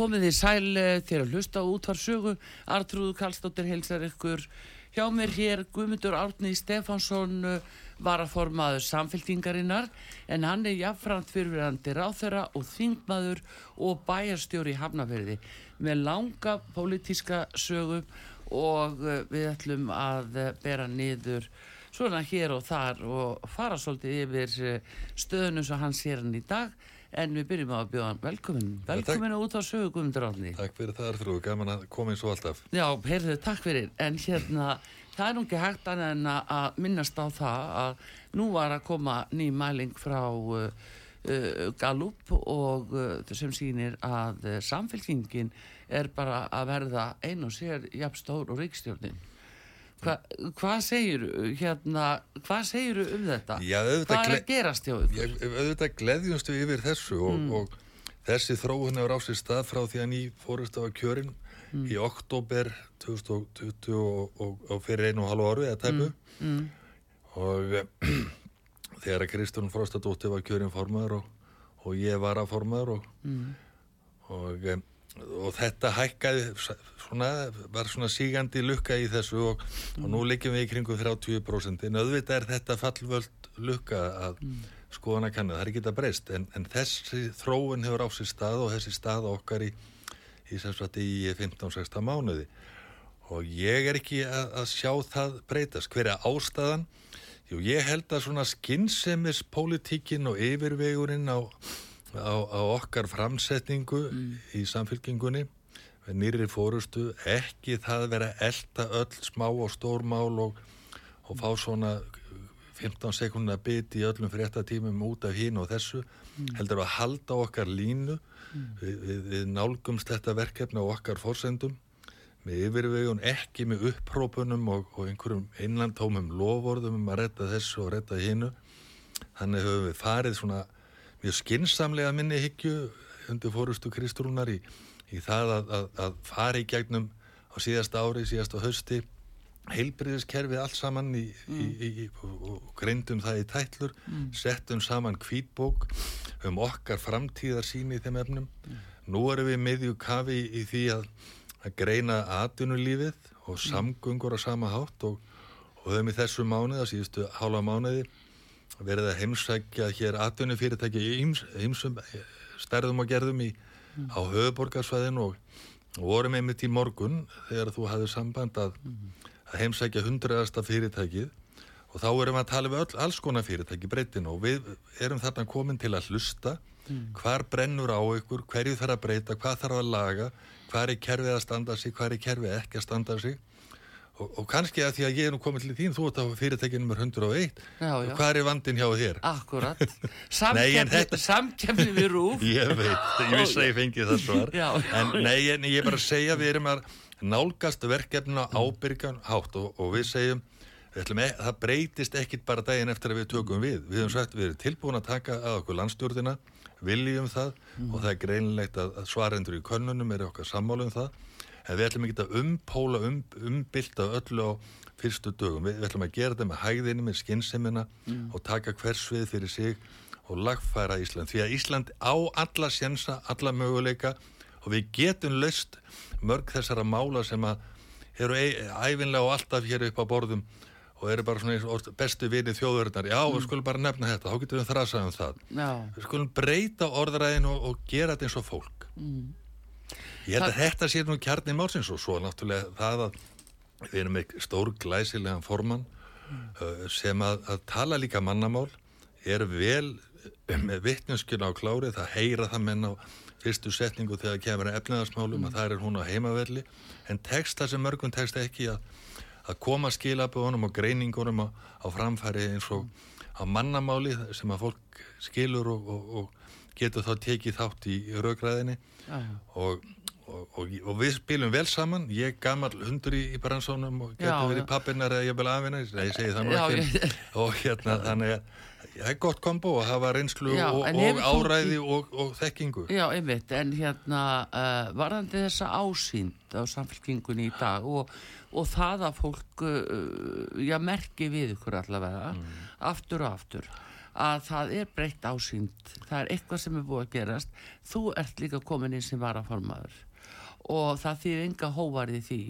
Komið þið sæl til að hlusta út var sögu Artrúð Kallstóttir heilsar ykkur. Hjá mér hér Guðmundur Árni Stefánsson var að formaður samféltingarinnar en hann er jafnframt fyrirverandi ráþöra og þingmaður og bæjarstjóri í Hafnafjörði með langa pólitíska sögu og við ætlum að bera niður svona hér og þar og fara svolítið yfir stöðunum sem hann sér hann í dag en við byrjum að bjóða velkomin velkomin út á sögu Guðmundur Árni. Takk fyrir það Arþrú, gaman að koma eins og alltaf. Já, heyrðu, takk fyrir. En hérna, það er nú ekki hægt en að minnast á það að nú var að koma ný mæling frá uh, uh, Gallup og uh, sem sýnir að samfélkingin er bara að verða ein og sér jafnstór og ríkstjórnin Hva, hvað segir hérna, hvað segir um þetta Já, hvað er að gerast hjá ykkur ég, auðvitað gleðjumstu yfir þessu og, Mm. og þessi þróun hefur á sér stað frá því að ný fórist á kjörin Mm. í oktober 2020 og, og, og fyrir einu og halvu áru eða tæpu mm. og eh, þegar að Kristján Frostadóttir var kjörin formaður og, og ég var að formaður og, Mm. Og, þetta hækkaði svona, var svona sígandi lukka í þessu og, og nú liggjum við í kringum 30% en auðvitað er þetta fallvöld lukka að skoðana kannu, það er ekki þetta breyst en, en þessi þróun hefur á sér stað og þessi stað okkar í í, í 15-16 mánuði og ég er ekki að, að sjá það breytast. Hver er ástæðan? Jú, ég held að svona skynnsemis pólitíkin og yfirvegurinn á, á, á okkar framsetningu í samfélkingunni nýri fórustu, ekki það vera elda öll smá og stór mál og, og fá svona 15 sekundar bit í öllum fréttatímum út af hín og þessu, heldur að halda okkar línu. Við, við, við nálgumst þetta verkefni á okkar fórsendum með yfirvegun ekki með upprópunum og, og einhverjum innlandtómum lovorðum um að retta þessu og retta hinnu þannig höfum við farið svona mjög skinsamlega minni hyggju undir fórustu Kristrúnar í, í það að, að, að fara í gegnum á síðasta ári, síðasta hausti heilbriðiskerfið allt saman í, í, í, og, greindum það í tætlur settum saman kvítbók um okkar framtíðar síni í þeim efnum. Nú erum við miðju kafi í því að, að greina atvinnulífið og samgöngur á sama hátt og, og höfum í þessu mánuð að síðustu hálfa mánuði verið að heimsækja hér atvinnufyrirtæki í ýms- ýmsum eh, stærðum og gerðum í, á höfuborgarsvæðinu og, vorum einmitt í morgun þegar þú hafði samband að, að heimsækja hundraðasta fyrirtækið og þá erum við að tala við öll alls konar fyrirtæki breytin og við erum þarna komin til að hlusta. Hvar brennur á ykkur, hverju þarf að breyta, hvað þarf að laga, hvað er kerfið að standa sig, hvað er kerfið ekki að standa sig og, og kannski að því að ég er nú komin til þín, þú ert á fyrirtækinu nummer 101 Já, já. hvað er vandin hjá þér? Akkurat samkefni við rúf Ég veit, ég vissi að ég fengi það svar Já. en nei, en ég er bara að segja við erum að nálgast verkefna ábyrgan hátt og, og við segjum ætlum, e- það breytist ekkit bara daginn eftir að við tökum við. Við höfum sagt við erum tilbúin að taka að okkur landstjórnina, viljum það og það er greinilegt að, að svarendur í könnunum er okkar sammálu um það. En við ætlum ekki að umpóla, um, umbylta öllu á fyrstu dögum. Við, við ætlum að gera þetta með hægðinni, með skynnsemina og taka hvers við fyrir sig og lagfæra Ísland. Því að Ísland á alla sjensa, alla möguleika og við getum löst mörg þessara mála sem að eru ævinlega og alltaf hér upp á borðum og eru bara svona bestu vinið þjóðverðnar. Já, við skulum bara nefna þetta, þá getum við þrasað um það. Já, Við skulum breyta orðræðin og, og gera þetta eins og fólk. Ég held að þetta sé nú kjarni málsins og svo náttúrulega það að við erum með stór glæsilegan formann uh, sem að, að tala líka mannamál, er vel uh, með vittneskjuna á klárið, það heyra það menn á fyrstu setningu þegar kemur að efnaðarsmálum að það er hún á heimavelli en texta sem mörgum texta ekki að, að koma skilaböðunum og greiningunum á, á framfæri eins og á mannamáli sem að fólk skilur og, og, og getur þá tekið þátt í raugræðinni og, og, og, og við spilum vel saman. Ég gammal hundur í, í bransónum og Já, getur verið já. pappinar eða ég vil afina ég segi það nú Já, ekki. ég- og hérna þannig að það er gott kombo að hafa reynslu Já, og, og áræði og, og þekkingu. Já, einmitt, en hérna uh, varðandi þessa ásýnd á samfélkingunni í dag og, og það að fólk uh, já, merki við ykkur allavega aftur og aftur að það er breytt ásýnd. Það er eitthvað sem er búið að gerast. Þú ert líka komin inn sem varaformaður og það þýðir enga hóvarði því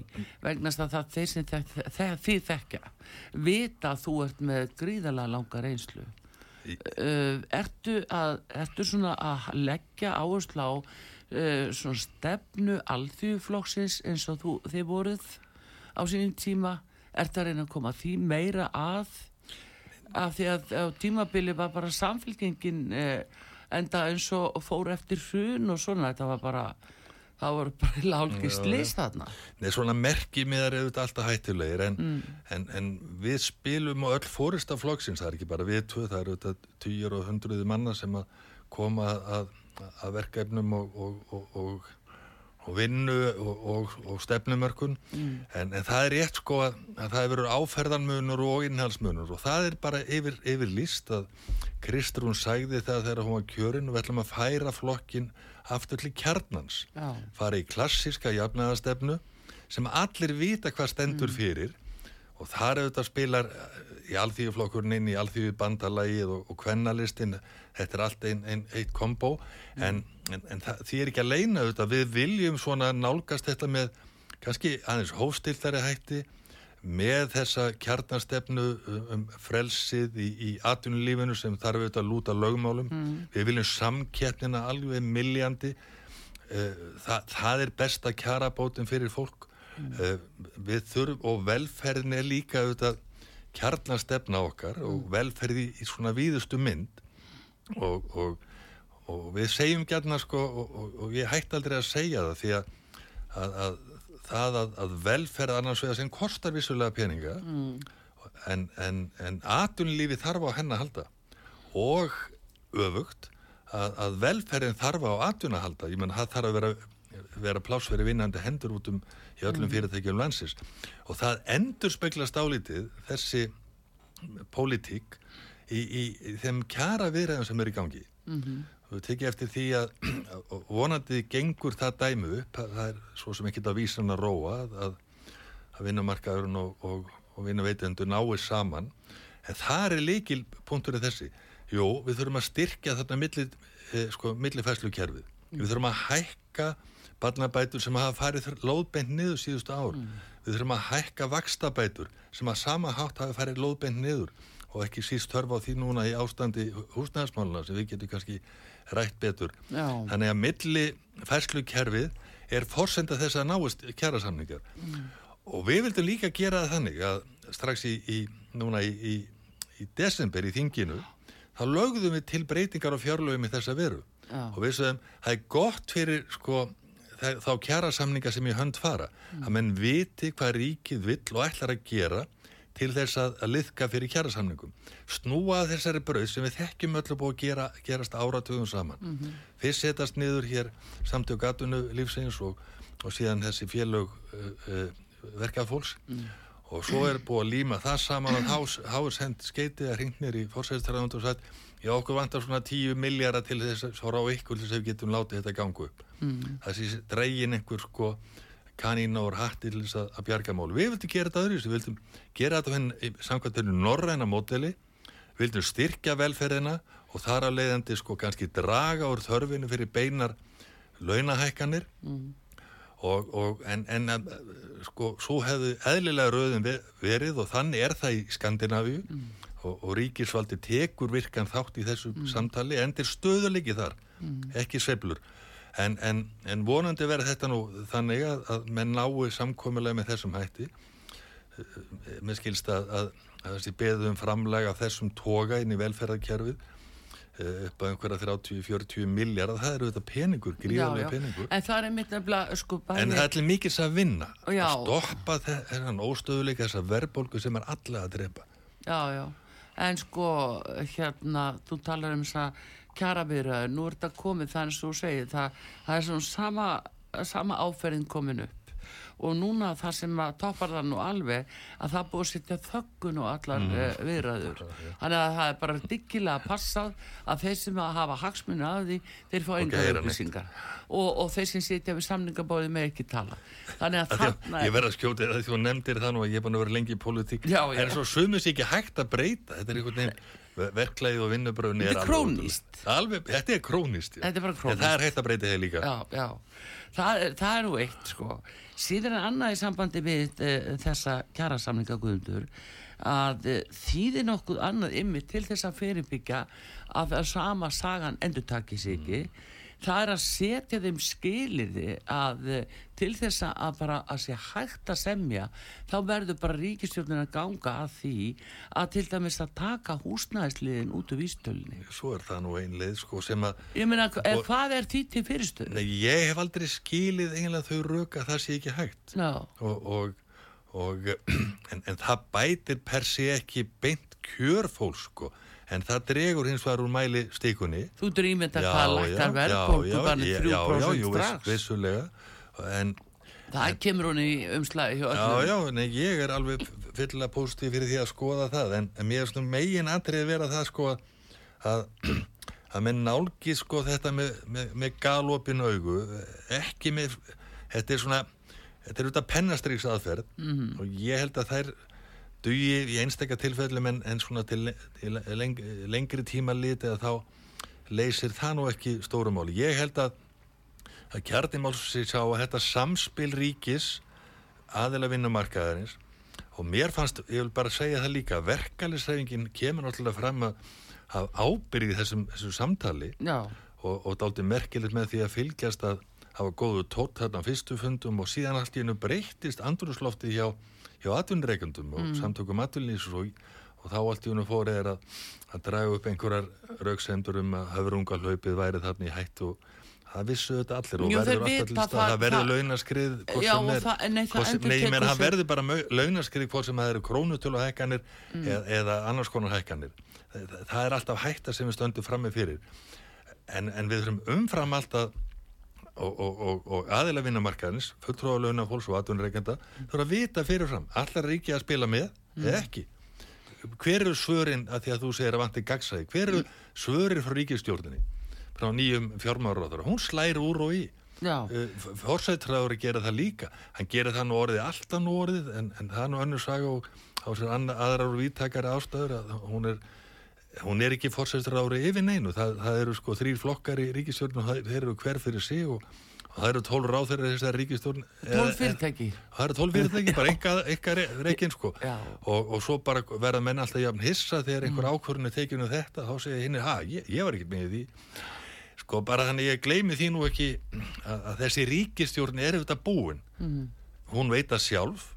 vegna að það þeir sem þek, þek, því þekkja vita að þú ert með gríðalega langa reynslu. Uh, ertu, að, ertu svona að leggja áherslu á uh, svona stefnu alþjóðflokksins eins og þú, þið voruð á sínum tíma? Ertu að reyna að koma því meira að af því að á tímabili var bara samfélkingin uh, enda eins og fór eftir hrun og svona þetta var bara það voru bara lálgi slist þarna Nei, svona merkimiðar eru þetta alltaf hættulegir en, Mm. en, en við spilum og öll fórist af flokksins, það er ekki bara við tvö, það eru þetta týjur og hundruði manna sem að koma að, að verkefnum og, og, og, og, og vinnu og, og, og stefnumörkun Mm. en, en það er rétt sko að, að það hefur áferðanmunur og innhalsmunur og það er bara yfir, yfir líst að Kristrún sæði það þegar hún var kjörin og við ætlum að færa flokkin aftur til kjarnans. Já. fara í klassíska jafnaðastefnu sem allir vita hvað stendur fyrir og þar auðvitað spilar eh, í alþýðuflokkurinn inn í alþýðu bandalagið og, og kvennalistin þetta er allt ein, ein, eitt kombo. En, en, en það, því er ekki að leina auðvitað. Við viljum svona nálgast þetta með kannski aðeins hófstiltari hætti með þessa kjarnastefnu um, um frelsið í, í atvinnulífinu sem þarf auðvitað að lúta lögmálum. Við viljum samkeppnina alveg miljandi. Eh, það, það er besta kjarabótin fyrir fólk. Mm. við þurfum og velferðin er líka auðvitað kjarnastefna okkar og velferði í svona víðustu mynd. Og, og, og við segjum gætna sko og, og, og ég hætti aldrei að segja það því að, að, að það að, að velferð annars vegar sem kostar vissulega peninga en, en, en atunlífi þarf á henn að halda. Og öfugt að, að velferðin þarf á atvinna að halda, ég menn það þarf að vera, vera pláss fyrir vinnandi hendur út um í öllum fyrirtækjum landsins. Og það endur speglast álítið þessi pólitík í, í, í þeim kjara viðræðum sem er í gangi. Mhm. Við tekið eftir því að að vonandi gengur það dæmu upp að það er svo sem ekki að vísan að róa að, að, að vinnumarkaðurinn og, og, og vinnuveitendur náir saman. En það er líkil punkturinn þessi. Jú, við þurfum að styrkja þarna milli, eh, sko, millifæslukerfið við þurfum að hækka barnabætur sem hafa farið lóðbeint niður síðustu ár. Við þurfum að hækka vakstabætur sem að sama hátt hafa farið lóðbeint niður. Og ekki síst törfa á því núna í ástandi húsnæðismáluna sem við getum kannski rætt betur. Já. þannig að milli færslukerfið er forsenda þess að náist kjærasamningar og við vildum líka gera það þannig að strax í, í núna í, í, í desember í þinginu þá lögðum við til breytingar á fjárlögum í þessa veru. Já. og við sögum það er gott fyrir sko þá kjærasamninga sem í hönd fara. Að menn viti hvað ríkið vill og ætlar að gera til þess að, að liðka fyrir kjærasamningum snúa þessari brauð sem við þekkjum öllu búið að gera, gerast áratugum saman. Fyrst setast niður hér samtök atvinnu lífsins og, og síðan þessi félög uh, uh, verkafólks. Og svo er búið að líma það saman að þá er sendt skeitið að hringnir í fórsæðistræðund og sagt já okkur vantar svona 10 miljardar til þess að svo rá ykkur til þess að við getum látið þetta gangu upp. Mm. það sé dregin einhver sko kanína og hatti til þess að, að bjarga mál við vildum gera þetta öðru við vildum gera þetta henni samkvæmt henni norræna móteli við vildum styrkja velferðina og þar að leiðandi sko kannski draga úr þörfinu fyrir beinar launahækkanir mm. og, og en, en sko svo hefðu eðlilega rauðin verið og þannig er það í Skandinavíu mm. og, og ríkisvaldi tekur virkan þátt í þessu mm. samtali endir stöðulegi þar, mm. ekki sveiflur en, en, en vonandi verður þetta nú þannig að, að menn nái samkomiðlega með þessum hætti. Með skilst að, að, að þessi beðum framlega þessum toga inn í velferðarkerfið. Eh, upp á einhverja 30-40 miljardar, það eru þetta peningur, gríðarlega peningur. En það er mitt nefnilega sko, en það er mikils að vinna. Já. að stoppa þennan óstöðuleika þessa verðbólgu sem er alla að drepa. Já, já, en sko hérna, þú talar um þess að kjara viðraður, nú er þetta komið þannig að þú segir, það, það er svona sama, sama áferðin komin upp. Og núna það sem að toppar það nú alveg að það búið að setja þöggun og allar mm. uh, viðræður. Þannig að það er bara diggilega passað að þeir sem að hafa hagsmunni af því þeir fá enga upplýsingar. Og, og þeir sem setja við samningabóði með ekki tala. Þannig að þarna ég verð að skjóta þér að þú nefndir það nú að ég er búin að vera lengi í politík en svo sumus ekki hægt að breyta. Þetta er einhvern veginn verklæði og vinnubröðin er krónist alveg, þetta er krónist, þetta er krónist. en það er hægt að breyta þeir líka. Já, já. Það, það er nú eitt sko. Síðan er annað í sambandi við uh, þessa kjærasamlinga guðundur að uh, þýðir nokkuð annað ymmi til þess að fyrirbyggja að sama sagan endur takis ekki. Mm það er að setja þeim skiliði að eh, til þess að bara að sé hægt að semja þá verður bara ríkistjórnir að ganga að því að til dæmis að taka húsnæðisliðin út úr vístölunni Svo er það nú einlið sko sem að Ég meina, og, hvað er því til fyrirstöðu? Nei, ég hef aldrei skilið eiginlega þau röka það sé ekki hægt no. og, og, og en, en það bætir per sé ekki beint kjörfól sko en það dregur hins vegar úr mæli stíkunni Þú þetta hvað lækkar verðbólku bara 3% strax. vissulega. En, Það en, kemur hún í umslæði Já, já, nei, ég er alveg fyllilega positív fyrir því að skoða það en, en mér er svona megin aðrið vera það sko að að með nálgi sko þetta með, með, með galopin augu ekki með, þetta er svona þetta er auðvitað pennastriks aðferð mm -hmm. og ég held að þær dugi í einstakka tilfellum en, en svona til, til leng, lengri tíma liti að þá leysir það nú ekki stórumáli. Ég held að að kjarnimáls sér sá að þetta samspil ríkis aðeila vinnumarkaðarins og mér fannst, ég vil bara segja það líka verkalisræfingin kemur náttúrulega fram að hafa ábyrgið þessum, þessum samtali og, og dálti merkilegt með því að fylgjast að hafa góðu tótt þarna fyrstu fundum og síðan allt í hennu breytist andrúslofti hjá hjá atvinnureikundum og mm. samtökum atvinnlýs og, og þá allt í unum fórið er að, að draga upp einhverjar rauksendur um að höfrungalhaupið væri þarna í hætt og það vissu þetta allir og Jú, verður alltaf til stað, það verður launaskrið já, er, það, nei, sem, nei, menn það verður bara launaskrið hvort sem það eru krónutölu hækkanir mm. eða, eða annars konar hækkanir það, það er alltaf hætta sem við stöndum fram með fyrir en, en við þurfum umfram alltaf og, og, og aðila vinnamarkaðins fulltróðalögna fólks og atvinnureikenda þú þarf að vita fyrirfram, allar ríki að spila með mm. eða ekki? Hver eru svörin að því að þú segir að vanti gagsæði, hver eru svörin frá ríkistjórnini frá nýjum fjármáraráður hún slæri úr og í. Uh, fórsættræður gera það líka. Hann gera það nú orðið alltaf nú orðið en, en það er nú önnur saga og á sér aðrar og víttakari ástöður að hún er hún er ekki fórsæstur ári yfir neinu, það, það eru sko þrýr flokkar í ríkistjórn og þeir eru hver fyrir sig og, og það eru tól ráð þeirra þessar ríkistjórn Tól fyrirtæki. Það eru tól fyrirtæki, bara eitthvað reygin sko. Og, og svo bara verða menn alltaf jafn hissa þegar einhver mm. ákvörðinu tekinu um þetta, þá segja hinn ha, ég, ég var ekki með því. Sko bara þannig ég gleymi því nú ekki að, að þessi ríkistjórn er auðvitað búin. Mm. hún veit að sjálf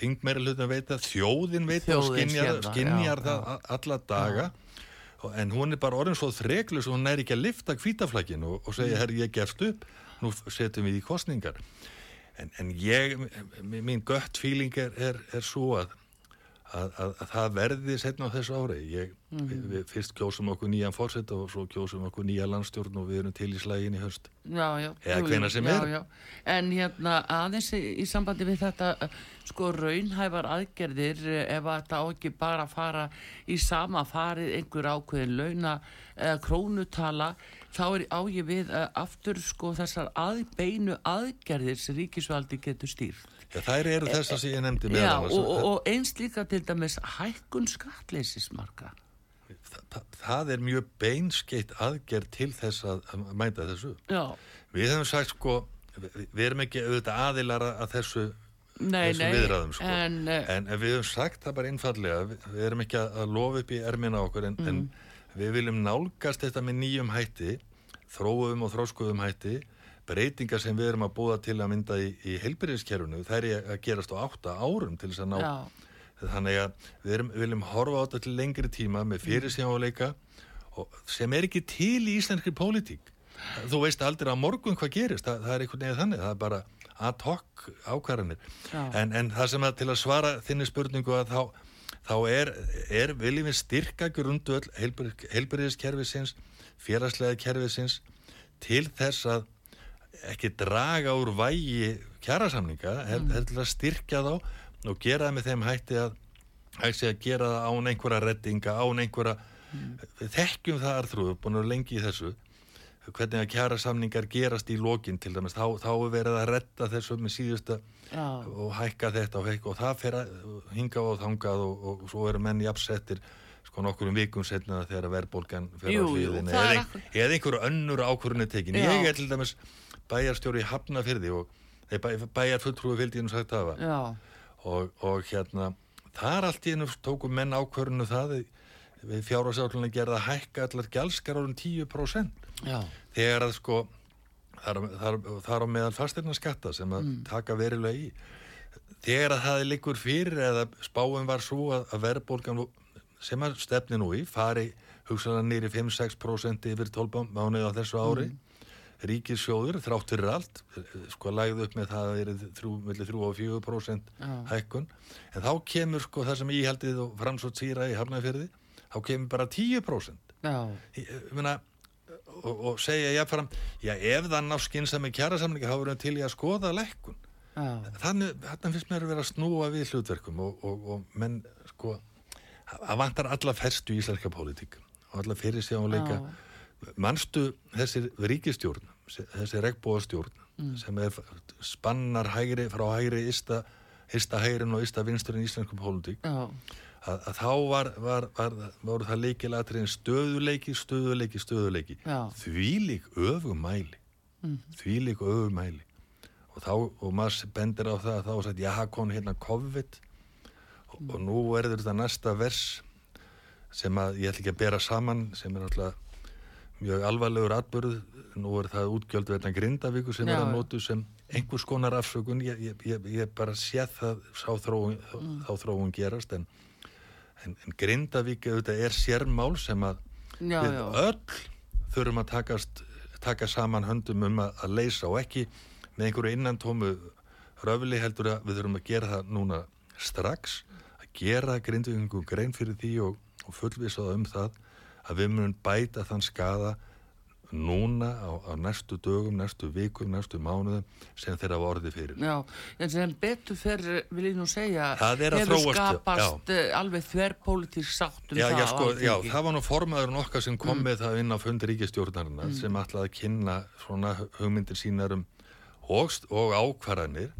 þingmeira hlutum veit að þjóðin veit þjóðin og skinjar, skinjar já, það já. alla daga já. en hún er bara orðin svo þreglus og hún er ekki að lifta kvítaflækin og, og segja, mm. herri, ég gefst upp nú setjum við í kostningar en, en ég mín gött fíling er, er, er svo að að, að, að það verði setna á þessu ári. Ég, við, við fyrst kjósum okkur nýjan fórsett og svo kjósum okkur nýja landstjórn og við erum til í slægin í höst. Já, já. Eða hvenær sem já, er. Já. En hérna aðeins í, í sambandi við þetta sko raunhæfar aðgerðir uh, ef að þetta á ekki bara fara í sama farið einhver ákveðin launa eða krónutala þá er á ég við uh, aftur sko þessar að, beinu aðgerðir sem ríkisvaldi getur stýrt. Já, þær eru þessar sem ég nefndi með Já, og, og, og eins líka til dæmis hækkun skatleysismarka. það, það, það er mjög beinskeitt aðgerð til þess að, að mæta þessu. Já, Við hefum sagt sko, við, við erum ekki auðvitað aðilara að þessu, nei, nei, viðræðum sko. en, En, en við hefum sagt það bara einfallega, við, erum ekki að, að lofa upp í ermina okkur en, en við viljum nálgast þetta með nýjum hætti, þróum og þróskuðum hætti, breytingar sem við erum að búa til að mynda í, í heilbyrðiskerfunu, það er að gerast á átta árum til þess að ná já, þannig að við, erum, við viljum horfa á þetta til lengri tíma með fyrirsjáleika sem er ekki til í íslenskri pólitík. Þú veist aldrei á morgun hvað gerist það, það er einhvern veginn þannig, það er bara ad hoc ákvarðanir. En, en það sem að til að svara þinni spurningu að þá, þá er, er viljum við styrka grunduöll heilbyrðiskerfisins félagslega kerfisins til þess að ekki draga úr vægi kjærasamninga, mm. heldur að styrkja þá og gera það með þeim hætti að hætti að gera það án einhverja reddinga, án einhverja við þekkjum það arþrúðu, búin að lengi í þessu hvernig að kjærasamningar gerast í lokin til dæmis, þá, þá er verið að redda þessu með síðusta já, og hækka þetta og, hækka, og það fer að hinga og þangað og, og, og svo eru menn jafnsettir sko nokkur um vikum setna þegar verðbólgan fer á jú, hlýðin það er eða, eða einhverju önnur ákvörðinu tekin. Já. ég er til dæmis bæjarstjóri í Hafnafyrði og bæ, bæjar fulltrúi fylgdi nú sagt hafa. Já, og, og hérna þar allt í hennu tóku menn ákvörðinu það. Við fjárhásállunni gerða hækka allar gjalskar árum 10% já, þegar að sko þar, á meðal fastirna skatta sem að taka verilega í. Þegar að það liggur fyrir eða spáum var svo að, að verðbólgan sem að stefni nú í fari hugsaðan nýri 5-6% yfir 12 mánuði á þessu ári. Ríkissjóður þrátt fyrir allt sko lagði upp með það að það er 3 og 4% Já. hækkun. En þá kemur sko það sem íhaldið og framsótt síra í Hafnarfjörði þá kemur bara 10% já, ég, ég meina, og, og segja jáfnfram, já ef það ná skynsami kjærasamlingi þá við til í að skoða lekkun já, þannig, þannig finnst mér að vera að snúa við hlutverkum og, og, og menn sko að vantar alla ferstu í íslenska pólitík og alla fyrir sig áleika manstu þessi ríkistjórn þessi regnbóðastjórn sem er spannar hægri frá hægri ysta, ysta hægrin og ysta vinsturinn í íslensku pólitík? Já, að, að þá var, var, var, voru það leikilatriðin stöðuleiki, stöðuleiki, stöðuleiki Já. þvílík öfumæli mm. þvílík öfumæli og þá, og maður bendir á það að þá er sagt, já, konu hérna COVID. Og, og nú verður þetta næsta vers sem að ég ætla ekki að bera saman sem er alltaf mjög alvarlegur atbörð nú er það útgjöld vegna Grindavíku sem Já. er að notu sem einhvers konar afsökun. Ég, ég, ég, ég bara sé það sá þróun, þá þróun gerast en, en, en Grindavík auðvitað er sérmál sem að já, við já, öll þurfum að takast, taka saman höndum um að, að leysa og ekki með einhverju innantómu röfli heldur að við þurfum að gera það núna strax að gera grindvíkingum grein fyrir því og, og fullvisa um það að við munum bæta þann skada núna á, á næstu dögum, næstu vikum, næstu mánuðum sem þeirra var orðið fyrir. já, en sem betur fyrir, vil ég nú segja, hefur skapast uh, alveg þverrpolítisk sátt um já, það já, sko, já, það var nú formaðurinn okkar sem kom með það inn á fundi ríkistjórnarinnar sem ætlaði að kynna svona hugmyndir sínar um og, og ákvarðanir.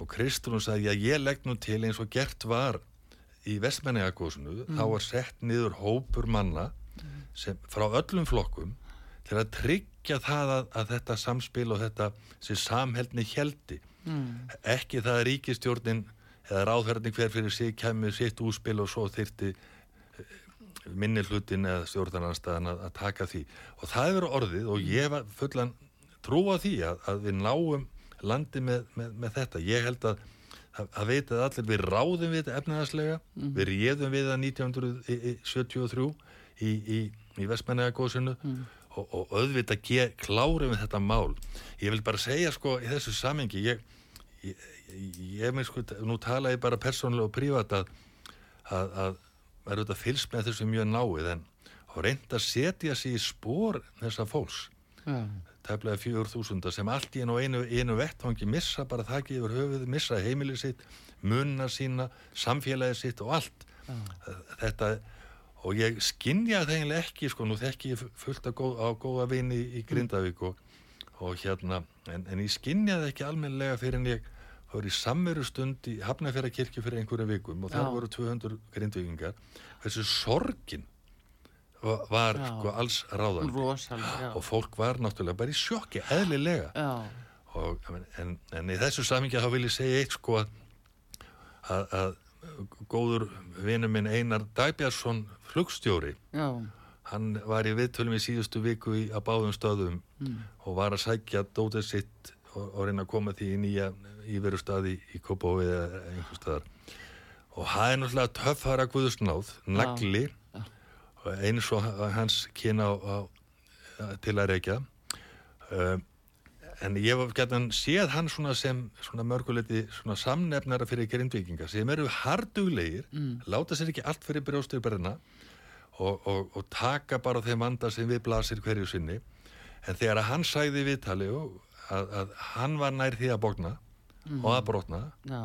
Og Kristrún sagði að ég legg nú til eins og gert var í vestmenniagósinu þá var sett niður hópur manna sem, frá öllum flokkum til að tryggja það að, að þetta samspil og þetta sem samheldni heldi ekki það að ríkistjórnin eða ráðherrni hver fyrir sig kemur sitt úspil og svo þyrti minni hlutin eða stjórnarnarstaðan að, að taka því. Og það er verið orðið og ég var fullan trúa því að, að við náum landi með, með, með þetta. Ég held að að veit að allir við ráðum við þetta efnaðarslega við réðum við það 1973 í, í, í Vestmennagósinu og, og auðvitað ge, klárum við þetta mál. Ég vil bara segja sko í þessu samengi ég, ég, ég, með sko, nú tala ég bara persónulega og prívat að að, er auðvitað fylgst með þessu mjög náið en og reynd að setja sig í spór þessa fólks Já. tæplega fjögur þúsunda sem allt í einu, einu, einu vettvangi missa bara þakki yfir höfuð, missa heimilið sitt munna sína, samfélagið sitt og allt. Þetta og ég skinnja það eiginlega ekki sko, nú þekki ég fullt góð, á góða vini í Grindavík og, og hérna, en, en ég skinnja það ekki almenlega fyrir en ég í samveru stund í Hafnafjörðarkirkju fyrir einhverjum vikum og þar Já. voru 200 grindvíkingar. Þessu sorgin var, Já. sko alls rosalega, og fólk var náttúrulega bara í sjokki, eðlilega. Og, en, en í þessu samingi þá vil ég segja eitt sko að, að góður vinur minn Einar Dagbjörnsson flugstjóri. Já, hann var í viðtölum í síðustu viku í, að báðum stöðum og var að sækja dótið sitt og, og reyna að koma því í nýja íveru staði í Kópói eða einhver staðar. Og það er náttúrulega töffara guðusnáð, nagli. Og eins og hans kynna á, á, til að reykja. Um, en ég hef gætan séð hann svona sem svona mörguleiti svona samnefnara fyrir grindvikinga sem eru harduglegir láta sér ekki allt fyrir brjóstur brenna og, og, og taka bara þeim vanda sem við blasir hverju sinni. En þegar að hann sæði viðtali og að, að hann var nær því að bókna og að brotna já,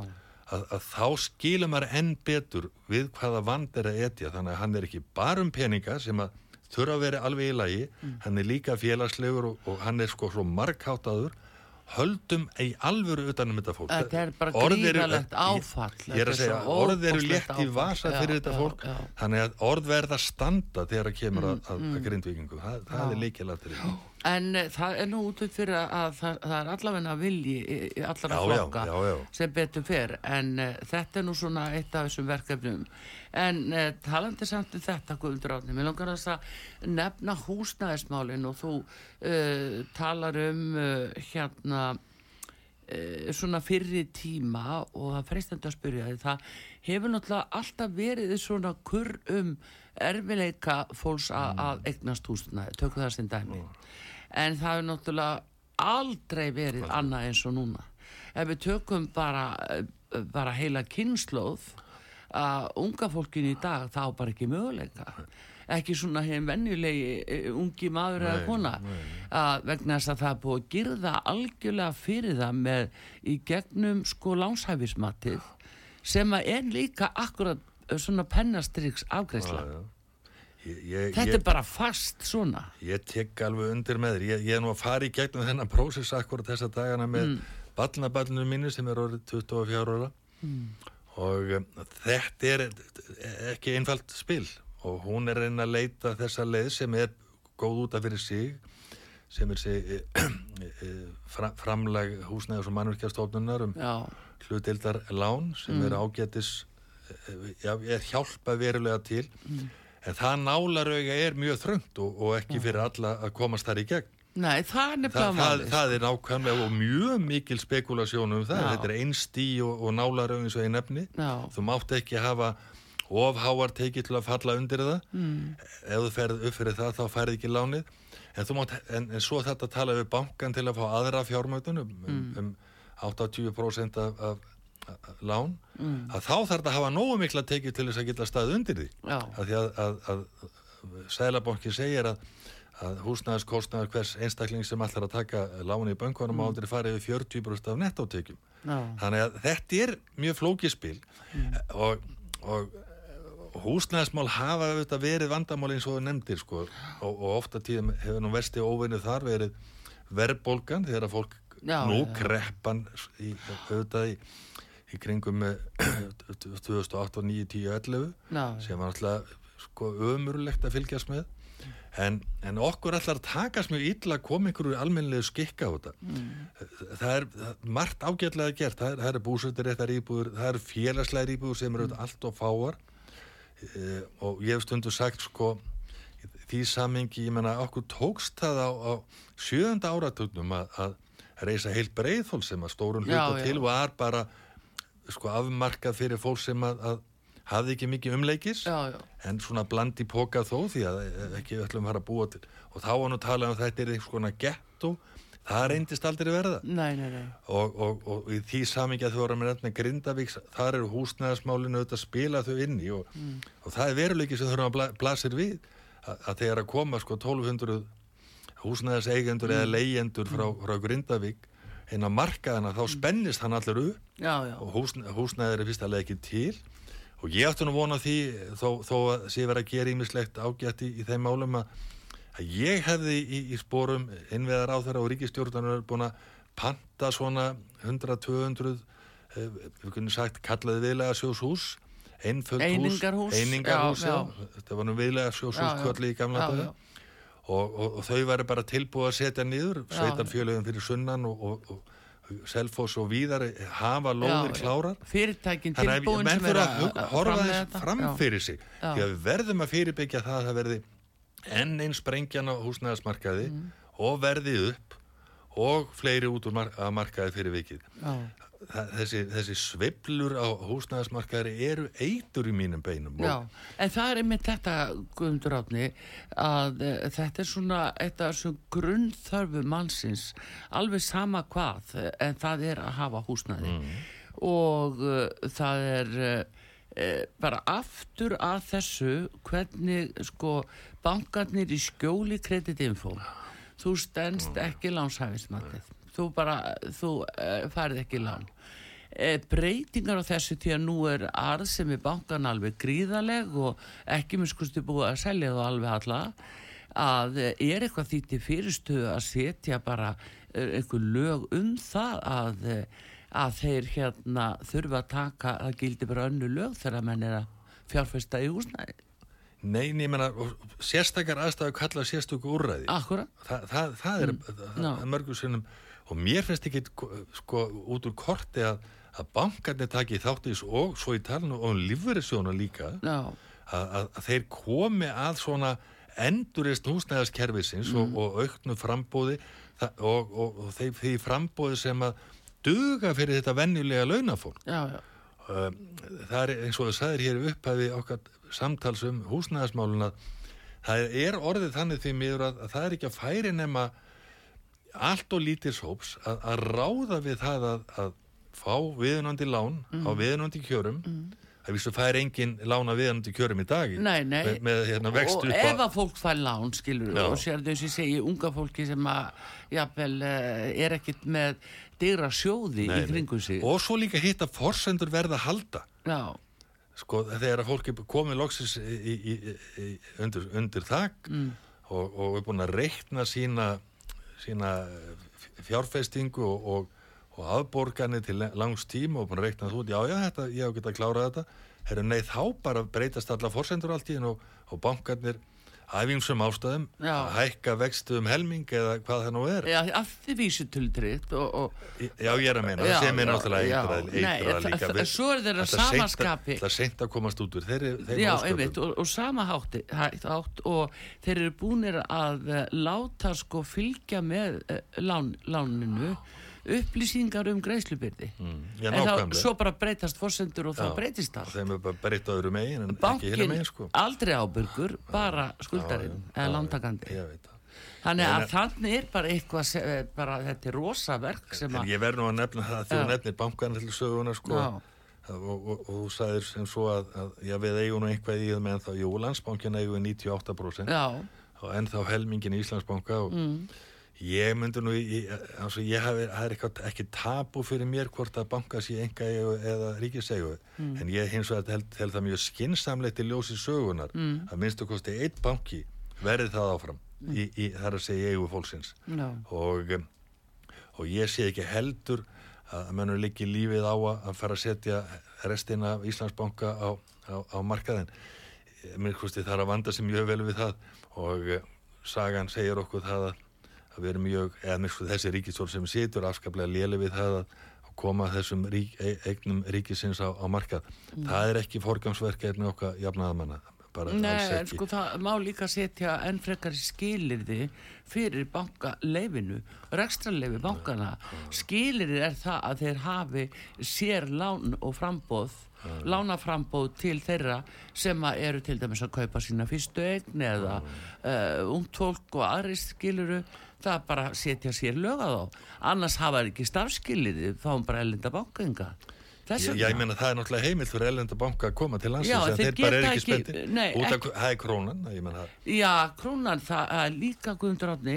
að, að þá skilur maður enn betur við hvaða vand er að etja. Þannig að hann er ekki bara um peninga sem að þurfa að vera alveg í lagi. Hann er líka félagslegur og, og hann er sko svo markháttaður höldum í alvöru utanum þetta fólk. Þetta er bara gríðarlegt áfall. ég er að segja, orð eru létt í vasa fyrir þetta fólk. þannig að orð verða standa þegar það kemur að, að, að grindvikingu það, það er líkilættir En uh, það er nú út upp fyrir að, að það, það er allavegna vilji í, allra Já, flokka já, já. sem betur fer en uh, þetta er nú svona eitt af þessum verkefnum en uh, talandi samt um þetta Guðmundur Átni, mér langar þess að nefna húsnæðismálin og þú uh, talar um hérna svona fyrri tíma og það freistandi að spyrja því það hefur náttúrulega alltaf verið svona kurr um erfileika fólks a- að eignast húsnæði, tökum það sem dæmi. En það hefur náttúrulega aldrei verið annað eins og núna. Ef við tökum bara eh, bara heila kynnslóð að unga fólkin í dag þá bara ekki möguleika ekki svona hefum venjulegi eh, ungi maður eða kona að vegna þess að það er búið að girða algjörlega fyrir það með í gegnum sko lánshæfismatið sem að er líka akkurat eh, svona pennastriks ég, þetta er bara fast svona. Ég tek alveg undir með þér. Ég, ég er nú að fara í gegnum þennan prósess akkurat þessa dagana með mm. ballnaballinu mínu sem er orðið 24 ára. Og um, þetta er ekki einfalt spil og hún er reyna að leita þessa leið sem er góð út af fyrir sig sem er sig, fra, framlag húsnæðis og mannvirkjastofnunar um já, hlutildar lán sem er ágætis eh, já, er hjálpa verulega til. En það nálarauga er mjög þröngt og, og ekki fyrir alla að komast þar í gegn. Nei það það, málið. það er nákvæmlega og mjög mikil spekulasjón um það. Já. þetta er einstí og, og nálarauga eins og ég nefni Já. þú mátt ekki hafa ofháar tekið til að falla undir það. Mm. ef þú ferð upp fyrir það þá færð ekki lánið. En, mátt, en, en svo þetta tala við bankan til að fá aðra fjármögnun um, um, um 80% af, af, af lán. Að þá þarf þetta að hafa nógu mikla tekið til þess að geta stað undir því. Já. að því að, að, að Sælabanki segir að, að húsnæðiskostnaður hvers einstakling sem allar að taka láni í böngunum mm. ádri farið við 40% af nettótekjum. Já. þannig að þetta er mjög flókið spil. Og, og húsnæðismál hafa auðvitað verið vandamál eins og þú nefndir sko. Og, og ofta tíðum hefur nú vesti óvinnu þar verið verðbólgan þegar að fólk Já, nú já, kreppan í, auðvitað í, í kringum eh, 2008, 9, 10, 11 Já. sem var alltaf sko ömurlegt að fylgjast með. En, en okkur allar takast mjög illa að koma einhverju almennilegu skikka á þetta. Það er það, er margt ágætlega gert. Það er, er búsöldaréttar íbúður það eru félagslegar íbúður sem eru mm. allt og fáar e, og ég hef stundu sagt sko því samingi, ég menna okkur tókst það á, á sjöönda áratugnum að, að reysa heilt breiðfól sem að stórun Já, hluta já. til var bara sko afmarkað fyrir fólk sem að, að hafði ekki mikið umleikis já, já, en svona blandi póka þó því að ekki við ætlum að búa til og þá var nú talað um þetta er eitthvað svona getto það reyndist aldrei verða. Nei, nei, nei. og, og, og í því samingi að þú voru með nefna Grindavíks, þar eru húsnæðasmálinu auðvitað að spila þau inn í og, og það er veruleiki sem þurfum að bla, blasir við. Að, að þegar að koma sko 1200 húsnæðaseigendur eða leyendur frá, frá Grindavík inn á markaðina þá spennist hann allur upp. Já, já. og húsn, húsnæðir er fyrst alveg ekki til. Og ég átti nú vona því þó, þó að sé verið að gera ímislegt ágætt í, í þeim málum að, að ég hefði í, í spórum innveðar á þeirra og ríkistjórnarnar búin að panta svona 100-200 eh, við kunum sagt kallaði viðlega sjóshús einföld hús einingarhús, þetta var nú viðlega sjóshús kvöldi í gamla daga. og, og, og þau væri bara tilbúið að setja niður sveitarfjöluðum fyrir sunnan og, og, og Selfoss og víðar hafa lóðir Já, klárar. Fyrirtækin Þannig að tilbúin sem er að hug- horfa þess fram fyrir sig því að við verðum að fyrirbyggja það að það verði enn einn sprengjan á húsnæðasmarkaði Mm. og verði upp og fleiri út úr mar að markaði fyrir vikið. Það, þessi, þessi sveiflur á húsnæðasmarkaði eru eitur í mínum beinum Já, en það er einmitt þetta Guðmundur Átni að uh, þetta er svona eitt af þessum grunnþörfu mannsins alveg sama hvað eh, en það er að hafa húsnæði og uh, það er uh, bara aftur að þessu hvernig sko bankarnir í skjóli kreditinfo. Þú stendst ekki lánshæfismatið. Þú bara, þú uh, færið ekki lán. E, breytingar á þessu því að nú er arð sem er bankan alveg gríðaleg og ekki minn skusti búið að selja þú alveg alla að eh, er eitthvað því til fyrirstöðu að setja bara eh, einhver lög um það að, eh, að þeir hérna þurfa að taka, það gildi bara önnu lög þegar menn er að fjárfesta í húsnæði. Nei, ég menna, sérstakar aðstæðu kalla sérstöku úrræði. Akkurat? Þa, það, það er, það er mörgum sinnum og mér finnst ekki sko út úr korti að, að bankarnir taki þátt í þessu og svo í talinu og lífverðisjónu líka Já, að, að, að þeir komi að svona endurist húsnæðaskerfisins og, og auknu frambóði það, og, og, og þeir, þeir frambóði sem að duga fyrir þetta venjulega launafólk. Já, já, um, það er eins og það sagðir hér í upphæfi okkar samtals um húsnæðasmálun að það er orðið þannig því miður að, að það er ekki að færi nema allt og lítils hóps að, að ráða við það að, að fá viðunandi lán á viðunandi kjörum það vísu fær engin lána viðunandi kjörum í dag Nei, nei. með, með hérna og ef að að fólk fær lán skilur Já. og sér þau sem segi unga fólki sem að jafnvel uh, er ekkit með dyra sjóði Nei, í nei. kringum sig og svo líka hitt að forsendur verða halda já, sko þegar að fólk er komið loksins í, í, í, undir, undir þak Mm. og, og er búin að reikna sína, sína fjárfestingu og, og, og afborganir til langs tíma og búin að reikna út, já já þetta, ég hef getað að klára þetta Heru, nei þá bara breytast alla forsendur allt í og, og bankarnir æfingsum ástæðum Já. að hækka vextu um helming eða hvað það nú er já af því vísutultriðt og, og Já, ég er að meina, Já, sem er já, náttúrulega já. það- líka það- svo er þeirra samaskapi. Það er seint að komast út úr þeirri, þeirri Já, einmitt, og, og sama hátti, hætt átt og þeir eru búinir að láta sko fylgja með uh, lán, láninu upplýsingar um greiðslubyrði. Mm, en þá svo bara breytast forsendur og þá Já. breytist Og það þeim er bara breytt á öðru megin en ekki bankin hérna megin sko. aldrei ábyrgur bara skuldarinn eða lántakandi. Þannig En- að þannig er bara eitthvað sem, eh, bara þetta er rosa verk sem En að ég verð nú að nefna það Já. þú nefnir bankan til söguna sko. Og, og, og, þú sagðir sem svo að, að já, við eigum nú eitthvað í það með þá, jú, landsbankin eigum við 98% já, og ennþá helmingin í Íslandsbanka og mm, ég myndi nú í, altså, ég hafi, það er eitthvað ekki tabu fyrir mér hvort að banka sé enga eða ríkisegu Mm. en ég hins vegar held, held það mjög skinsamlegt í ljósi sögunar Mm. að minnstu kosti einn banki verði það áfram í, í, þar að segja eigu fólksins. Já, og, um, og ég sé ekki heldur að mönnur líki lífið á að, fara að setja restina af Íslandsbanka á, á, á markaðin mér kosti þar að vanda sem mjög vel við það. Og uh, sagan segir okkur það að, að erum mjög eða kosti þessi ríkistól sem situr afskaplega léli við það að koma þessum rík, e, eignum ríkisins á, á markað. Það er ekki forgangsverkefni okkar jafnaðamanna Nei, en sko það má líka setja enn frekar skilirði fyrir bankaleiðinu, rekstrarleifi bankana. Skilirði er það að þeir hafi sér lán og frambóð, lánaframbóð til þeirra sem eru til dæmis að kaupa sína fyrstu eign eða uh, ungt fólk og aðri skiluru. Það bara setja sér lög á þá. Annars hafa þeir ekki starfskiliði fáum bara ellenda bankenga þess Já, ég meina það er náttúrulega heimilt fyrir ellenda banka að koma til landsins Já, en þeir bara er ekki spendi út af, það er krónan það. Já, krónan, það er líka Guðmundur Átni,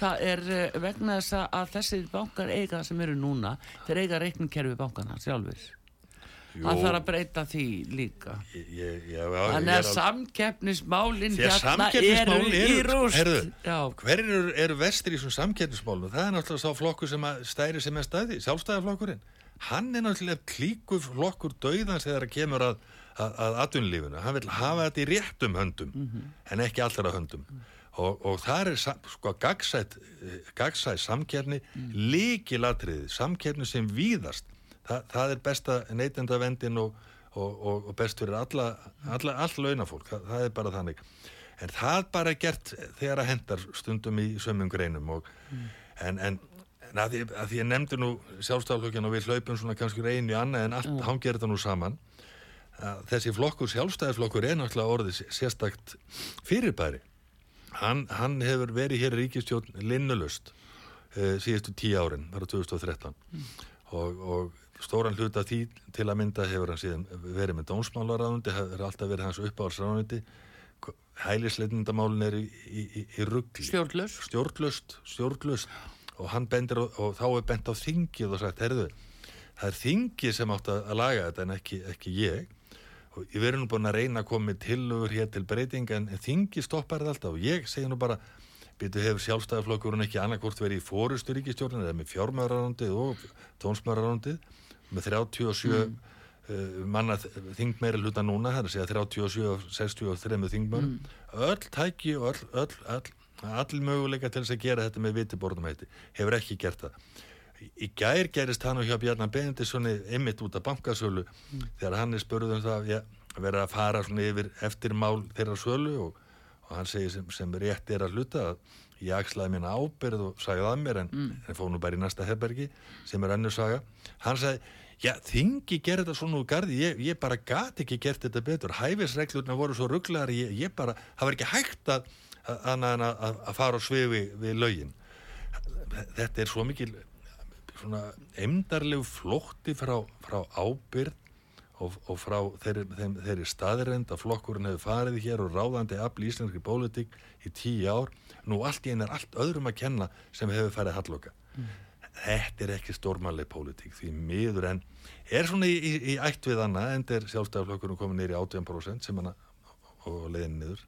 það er eh, vegna þess að- að þessir bankar eiga sem eru núna, þeir eiga reikningkerfi bankana sjálfur. Það þarf að breyta því líka. ég, ég, ég, já, Þannig að samkeppnismálin hérna eru í rúst. heyrðu, Já, Hver eru, vestir í þessum samkeppnismálum? Það er náttúrulega sá flokkur sem stæri sem er stæði, sjálfstæðaflokkurinn. Hann er náttúrulega klíku flokkur dauðans þegar það kemur að, að, að atvinnulífinu. Hann vil hafa þetta í réttum höndum, en ekki allra höndum. Og, og það er sko gagsætt, gagsætt samkeppni, líkilatriði, samkeppni sem víðast. Þa, það er besta neytendavendin og, og, og, og best fyrir alla, alla, all launafólk. Það, það er bara þannig. En það bara er gert þegar að hendar stundum í sömum greinum og, en, en, en að, því, að því ég nefndi nú sjálfstæðaflokkin og við hlaupum svona kannski einu í annað en allt hangir þetta nú saman. Að þessi flokkur, sjálfstæðaflokkur er náttúrulega orðið sé- sérstakt fyrirbæri. Hann, hann hefur verið hér í ríkistjórn linnulust uh, síðustu tíu árin, bara 2013 og, og stóran hluta því til að mynda hefur hann síðan verið með dómsmálaráðundi, hefur alltaf verið hans uppáhaldsráðundi hælisleitindamálin er í, í, í, ruggli stjórnlaus. stjórnlust, stjórnlust og hann bendir á, og þá er bent á þingið og sagt, herðu, það er þingið sem átt að laga þetta en ekki, ekki ég. Og ég verður nú búin að reyna að koma tillögur hér til breytinga en, þingið stoppar þetta alltaf. Og ég segi nú bara byrju hefur sjálfstæðaflokkurinn ekki annarkvort verið í fórustu ríkistjórnir eða með fjármærarándið og tónsmærarándið með 37 mm. uh, manna þingmeiri hluta núna, það er að segja 37 og 63 þingmörum öll tæki og öll, öll, öll all möguleika til þess að gera þetta með vitiborðum heiti, hefur ekki gert það. Í gær gerist hann og hjá Bjarnar Benedikssoni ymmit út af bankasölu þegar hann er spurður um það ja, vera að fara svona yfir eftir mál þeirra sölu og, og hann segir sem, sem rétt er að hluta að ég axlaði mína ábyrð og sagði það mér en, en fóð nú bara í næsta herbergi sem er önnur saga. Hann sagði, já þingi gerði þetta svona úr gardi, ég, ég bara gat ekki gert þetta betur, hæfisreglurna voru svo rugglar, ég, ég bara, það var ekki hægt að að, að, að, að fara á sviði við lögin. Þetta er svo mikil svona emdarlegu flótti frá, frá ábyrð og, og frá þeirri, þeim, þeirri staðirend að flokkurinn hefur farið hér og ráðandi afl í íslenski pólitík í tíu ár. Nú allt í einn er allt öðrum að kenna sem hefur farið halloka. Þetta er ekki stórmannleg pólitík því miður en er svona í, í, í ætt við annað en er sjálfstæðarflokkurinn komin nýri 18% sem hann og leiðin niður.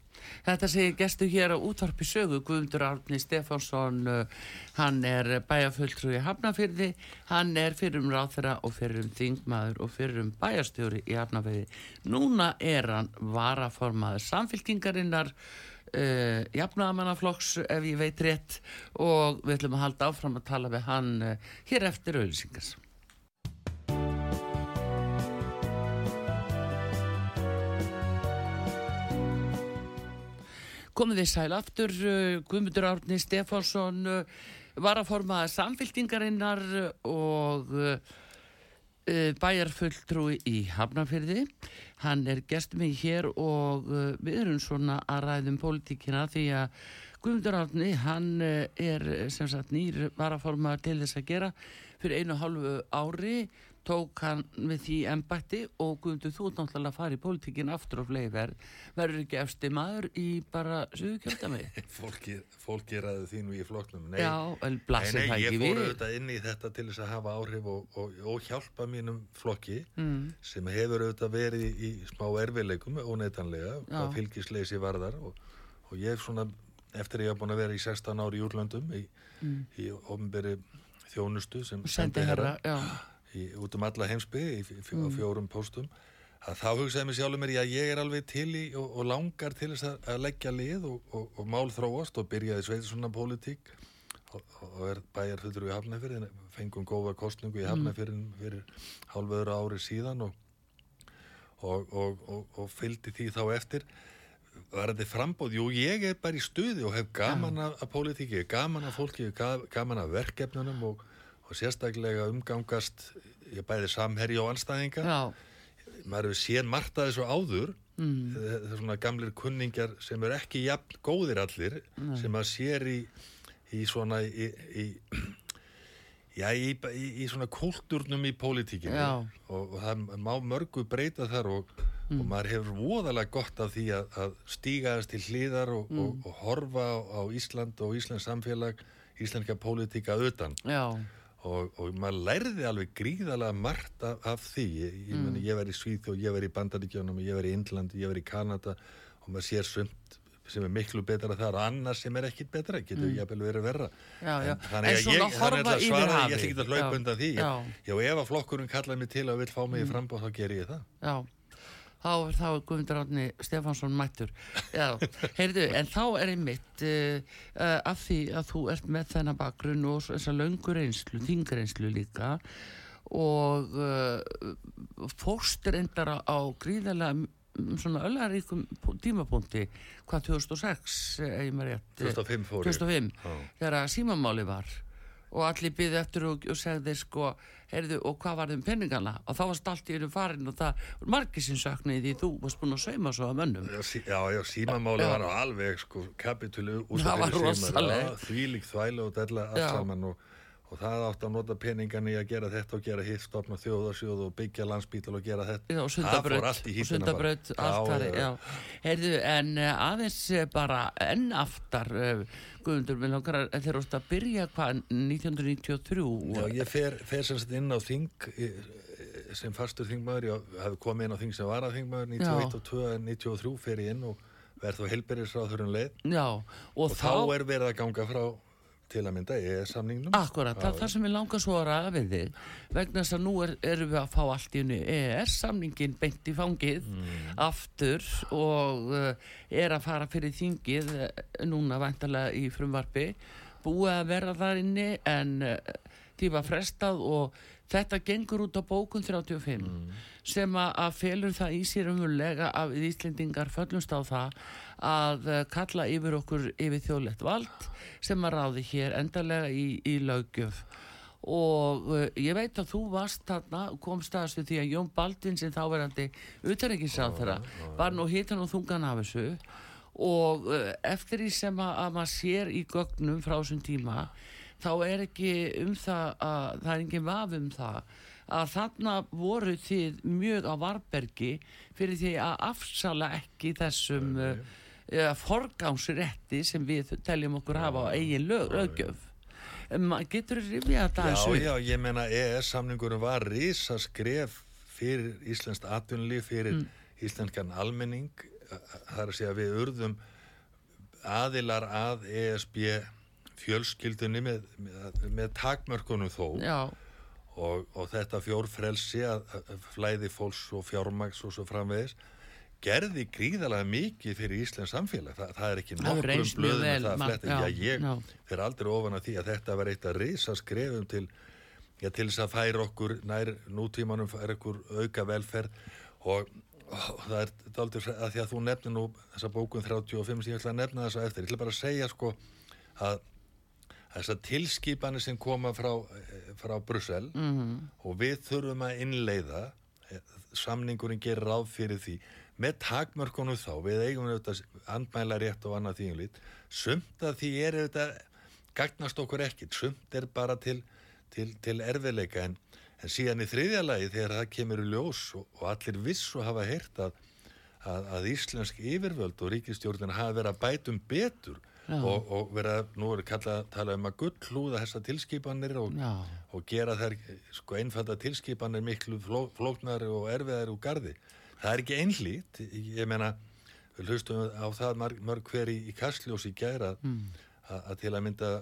Þetta segir gestu hér á útvarpi sögu Guðmundur Árni Stefánsson uh, hann er bæjarfulltrúi í Hafnafyrði, hann er fyrrum ráþera og fyrrum þingmaður og fyrrum bæjarstjóri í Hafnafyrði núna er hann varaformaður samfylkingarinnar uh, jafnaðamannaflokks ef ég veit rétt og við ætlum að halda áfram að tala við hann uh, hér eftir auðlýsingas komið þið sæl aftur uh, Guðmundur Árni Stefánsson uh, var að forma samfyltingarinnar og uh, bæjarfulltrúi í Hafnarfyrði hann er gestum mig hér og við erum svona að ræðum pólitíkina því að Guðmundur Árni hann er sem sagt nýr varaforma til þess að gera fyrir einu hálfu ári tók hann við því embætti og Guðmundur þú ert náttúrulega að fara í pólitíkin aftur á fleiðverð verður ekki efsti maður í bara suðu kjöldami fólki, fólki ræði þínu í flokknum. Nei, Já, nei, nei, ég fór auðvitað inn í þetta til þess að hafa áhrif og, og, og hjálpa mínum flokki mm, sem hefur auðvitað verið í, smá erfileikum óneitanlega, Já. hvað fylgisleysi varðar. Og, og ég er svona eftir að ég hef búin að vera í 16 ári í úrlöndum í, mm. í ofnberi þjónustu sem sendi herra, já í, út um alla heimsbyggði í, á Mm. fjórum póstum að þá hugsaði mér sjálfur mér að ég er alveg til í og, og langar til þess að, að leggja lið og, og, og mál þróast og byrjaði sveitir svona pólitík og, og er bæjar fullur í Hafnafjörðin fengum góða kostningu í Hafnafjörðin fyrir hálföðru ári síðan og, og fylgdi því þá eftir. Var þetta frambóð, jú ég er bara í stuði og hef gaman af, af pólitíki gaman af fólki, ga- gaman af verkefnunum og, og sérstaklega umgangast ég bæði samherji og anstæðinga Já, maður hefur séð margt að þessu áður. Mm, það er svona gamlir kunningjar sem eru ekki jafn góðir allir sem að sér í í svona í, í, já, í, svona kultúrnum í pólitíkinu og, og það má mörgu breyta þar og, Mm. og maður hefur voðalega gott af því að, að stígaðast til hlýðar og, Mm. og, og horfa á, á Ísland og Íslands samfélag íslenska pólitíka utan. Já, og, og maður lærði alveg gríðalega margt af, af því ég, ég, mm. ég var í Svíþjóð, ég var í Bandaríkjónum ég var í Indlandi, ég var í Kanada og maður sér sumt sem er miklu betra þar og annars sem er ekkit betra getur mm. jafnvel verið verra Já, já. En, þannig að ég, þannig að svara, ég ætla ekki að hlaupa undan því já. já, ef að flokkurinn kallaði mig til að vil fá mig í frambóð þá ger ég það já þá, þá er Guðmundur Árni Stefánsson mættur já, heyrðu, en þá er einmitt uh, uh, af því að þú ert með þennan bakgrunn og þess að löngur einslu, þingreinslu líka og uh, fórst reyndar á, á gríðarlega mm, svona öllaríkum tímapunkti hvað 2006 eh, ég rétt eh, 2005 fór ég 2005 Já. þegar að símamáli var og allir byggði eftir og, og segði sko, heyrðu, og hvað var þeim peningana og þá varst allt í einu farin og það var margir sem söknuði því þú varst búin að sauma svo að mönnum. Já, sí, já, já, símamáli var alveg sko kapitulu var rosalegt. þvílík þvælu og della allt saman og, og það átt að nota peningan í að gera þetta og gera hitt, stopna þjóðarsjóð og byggja landsbítal og gera þetta. Og sundabraut, og sundabraut. Heyrðu, en uh, aðeins eh, bara enn aftar, uh, Guðmundur, við langar að þeir ást að byrja hvað, 1993? Já, ég fer, fer sem sagt inn á þing eh, sem fastur þingmaður, ég hef komið inn á þing sem var að þingmaður 91 og 2, 93 fer ég inn og verð þá helberisráðurinn leið. Já, og, og þá er verið að ganga frá til að mynda EES-samningnum Akkurat, það er það sem ég langar svo að ræða við þig vegna þess að nú er, erum við að fá allt í unni EES-samningin beint í fangið aftur og uh, er að fara fyrir þingið uh, núna vantarlega í frumvarpi búið að vera þar inni en uh, því var frestað og þetta gengur út á bókun 35 sem að, felur það í sér að við Íslendingar föllumst á það að uh, kalla yfir okkur yfir þjóðlegt vald sem að ráði hér endarlega í, í löggjöf. Og uh, ég veit að þú varst þarna kom staðast við því að Jón Baldvin sem þáverandi utanrikiðsáþara var nú hitan og þungan af þessu. Og uh, eftir því sem að, að maður sér í gögnum frá þessum tíma þá er ekki um það að það er engin vaf um það að þarna voru þið mjög á varbergi fyrir því að afsala ekki þessum uh, uh, forgámsrétti sem við teljum okkur hafa á eigin lög, löggjöf. Um, getur þú rifjað þetta Já, aðeins upp? já, ég meina EES-samningurum var risa skref fyrir Íslenskt atvinnlíf, fyrir íslenskan almenning það er að segja við urðum aðilar að ESB fjölskyldunni með, með, með takmörkunum þó. Og, og þetta fjórfrelsi að, að flæði fólks og fjármags og svo framvegis gerði gríðalega mikið fyrir Íslands samfélag. Þa, það er ekki nokkrum blöðum vel, að það fletta já, já, ég fer aldrei ofan að því að þetta var eitt að risa skrefum til já, til þess að færa okkur nær nútímanum færa okkur auka velferð. Og, og það er daldur að því að þú nefnir nú þessa bókun 35 sem ég ætla að nefna þess að eftir. Ég ætla bara að segja sko að þessar tilskipanir sem koma frá, eh, frá Brussel -hmm. og við þurfum að innleiða eh, samningurinn gerir ráð fyrir því. Með takmörkunum þá, við eigum auðvitað andmæla rétt og annað þýjumlít sumt að því er auðvitað gagnast okkur ekkit, sumt er bara til, til, til erfiðleika. En, en síðan í þriðja lagi þegar það kemur í ljós og, og allir vissu hafa heyrt að, að, að íslensk yfirvöld og ríkistjórnir hafa verið að bætum betur og, og verið að, nú er kallað að tala um að gullhúða þessa tilskipanir og, og gera þær sko einfalda tilskipanir miklu fló, flóknari og erfiðari úr gardi. Það er ekki einhlít, ég meina, við hlustum á það mörg, mörg hver í, í kastljós í gæra mm. að til að mynda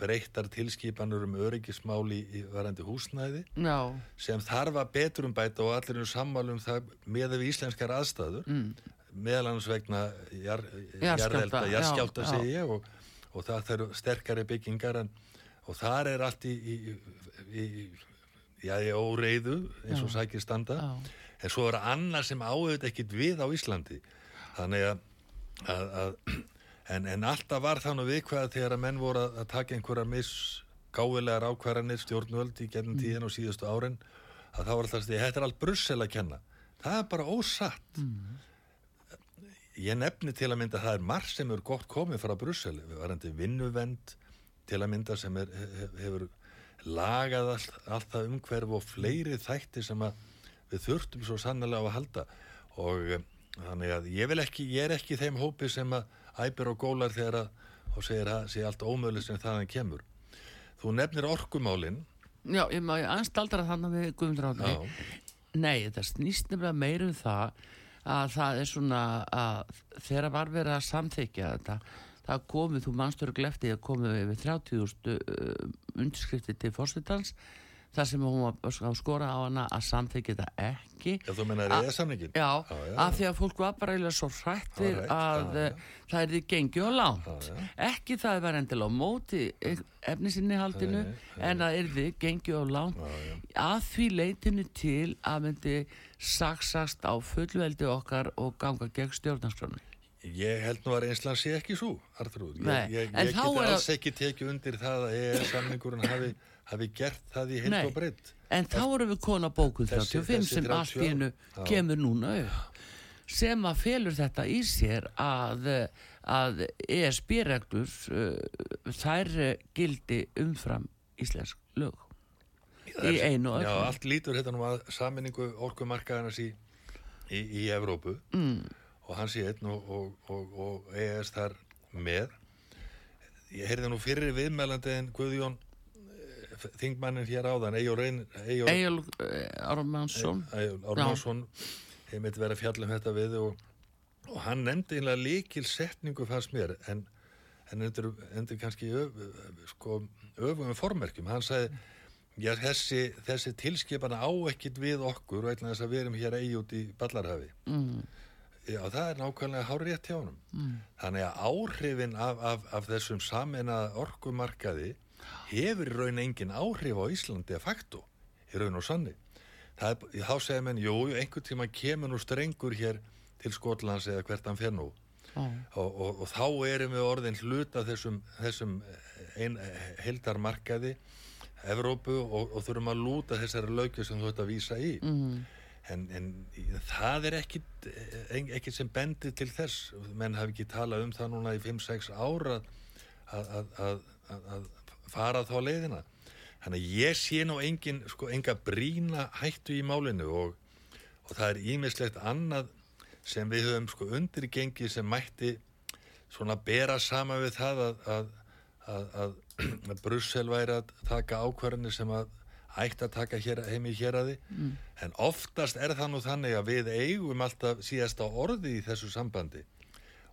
breyttar tilskipanur um öryggismáli í varandi húsnæði já, sem þarf að betur um bæta og allir eru sammálum það með við íslenskar aðstæður mm. Meðal annars vegna jar, jarðelda, já, jarðskjálta já. segi ég og, og það þarf sterkari byggingar en, og þar er allt í, í, í, í já, óreiðu eins og sækir standa. Já. en svo er annað sem áauðvitað ekkit við á Íslandi. Þannig að, að, að en, en alltaf var þannig viðkvæða þegar að menn voru að, að taka einhverja misgáilegar ákvarðanir stjórnvöld í gennum tíðin og síðustu árin að það var alltaf því þetta er allt Brussel að kenna. Það er bara ósatt ég nefni til að mynda að það er marg sem er gott komið frá Brussel við varandi vinnuvend til að mynda sem er, hef, hefur lagað allt, allt það umhverf og fleiri þætti sem að við þurftum svo sannlega á að halda og um, þannig að ég vil ekki, ég er ekki þeim hópi sem að æpir og gólar þegar að og segir að sé allt ómöðlega sem þaðan kemur. Þú nefnir orkumálinn Já, ég má ég anstaldra þannig við Guðmundur Átni. Nei, þetta snýst nefnilega meira um það að það er svona að þegar var verið að samþykja þetta það komið, þú mannstur glefti að komið við 30.000 uh, undirskrifti til fórsetans þar sem hún var skora á hana að samþykja þetta ekki Já, þú menna A- er samningin? Já, já, já. af því að fólk var bara eiginlega svo hrættir Hrætt, að já, já. eh, það er því gengið og já. ekki það að vera endilega á móti efnisinni haldinu en að er því gengið og já. að því leitinu til að myndi saksast á fullveldi okkar og ganga gegn stjórnarskráni Ég held nú að reynslan sé ekki svo, Arþrúð. Ég, ég, ég að- alls ekki tekið undir það að EES samningurinn hafi, hafi gert það í heilt Nei. og breytt. en þá erum við kona bókuð Þessi- 35 þessi sem allt í 30 hennu kemur núna upp sem að felur þetta í sér að, að ESB-reglur uh, þær eh, gildi umfram íslensk lög í einu og Já, allt lítur þetta nú að saminningu orkumarkaðarnas í, í, í Evrópu mm. og hans í einn og, og, og, og EES þar með. Ég heyrði nú fyrir viðmælandi en Guðjón þingmannin hér áðan, Eyjó Reyn, Eyjó Egil Ármannsson. Ármansson heimilt verið að fjalla um þetta við og, og hann nefndi einlega líkil setningu fannst mér en, en endur, endur kannski öf, sko, öfum formerkjum. Hann sagði já, þessi, þessi tilskipana á ekkit við okkur og eitthvað þess að við erum hér eigi út í Ballarhafi. Mm, Já, það er nákvæmlega hár rétt hjá honum. Þannig að áhrifin af, af, af þessum samena orkumarkaði hefur raun engin áhrif á Íslandi að faktu, í raun og sanni. Það þá segir menn, jú, einhvern tíma kemur nú strengur hér til Skotlands eða hvert hann fer nú. Og, og, og þá erum við orðin hluta þessum, þessum ein, heldarmarkaði Evrópu og, og þurfum að lúta þessari lögju sem þú ert að vísa í. mm, En, en það er ekkit, ekkit sem bendir til þess. Menn hafi ekki talað um það núna í 5-6 ára að, að, að, að fara þá leiðina. Þannig að ég sé nú engin, sko, enga brína hættu í málinu og, og það er ímislegt annað sem við höfum sko undirgengi sem mætti svona bera sama við það að, að, að, að, Brussel væri að taka ákvarðinni sem að ætti að taka hér, heim í héraði mm. en oftast er það nú þannig að við eigum alltaf síðast á orði í þessu sambandi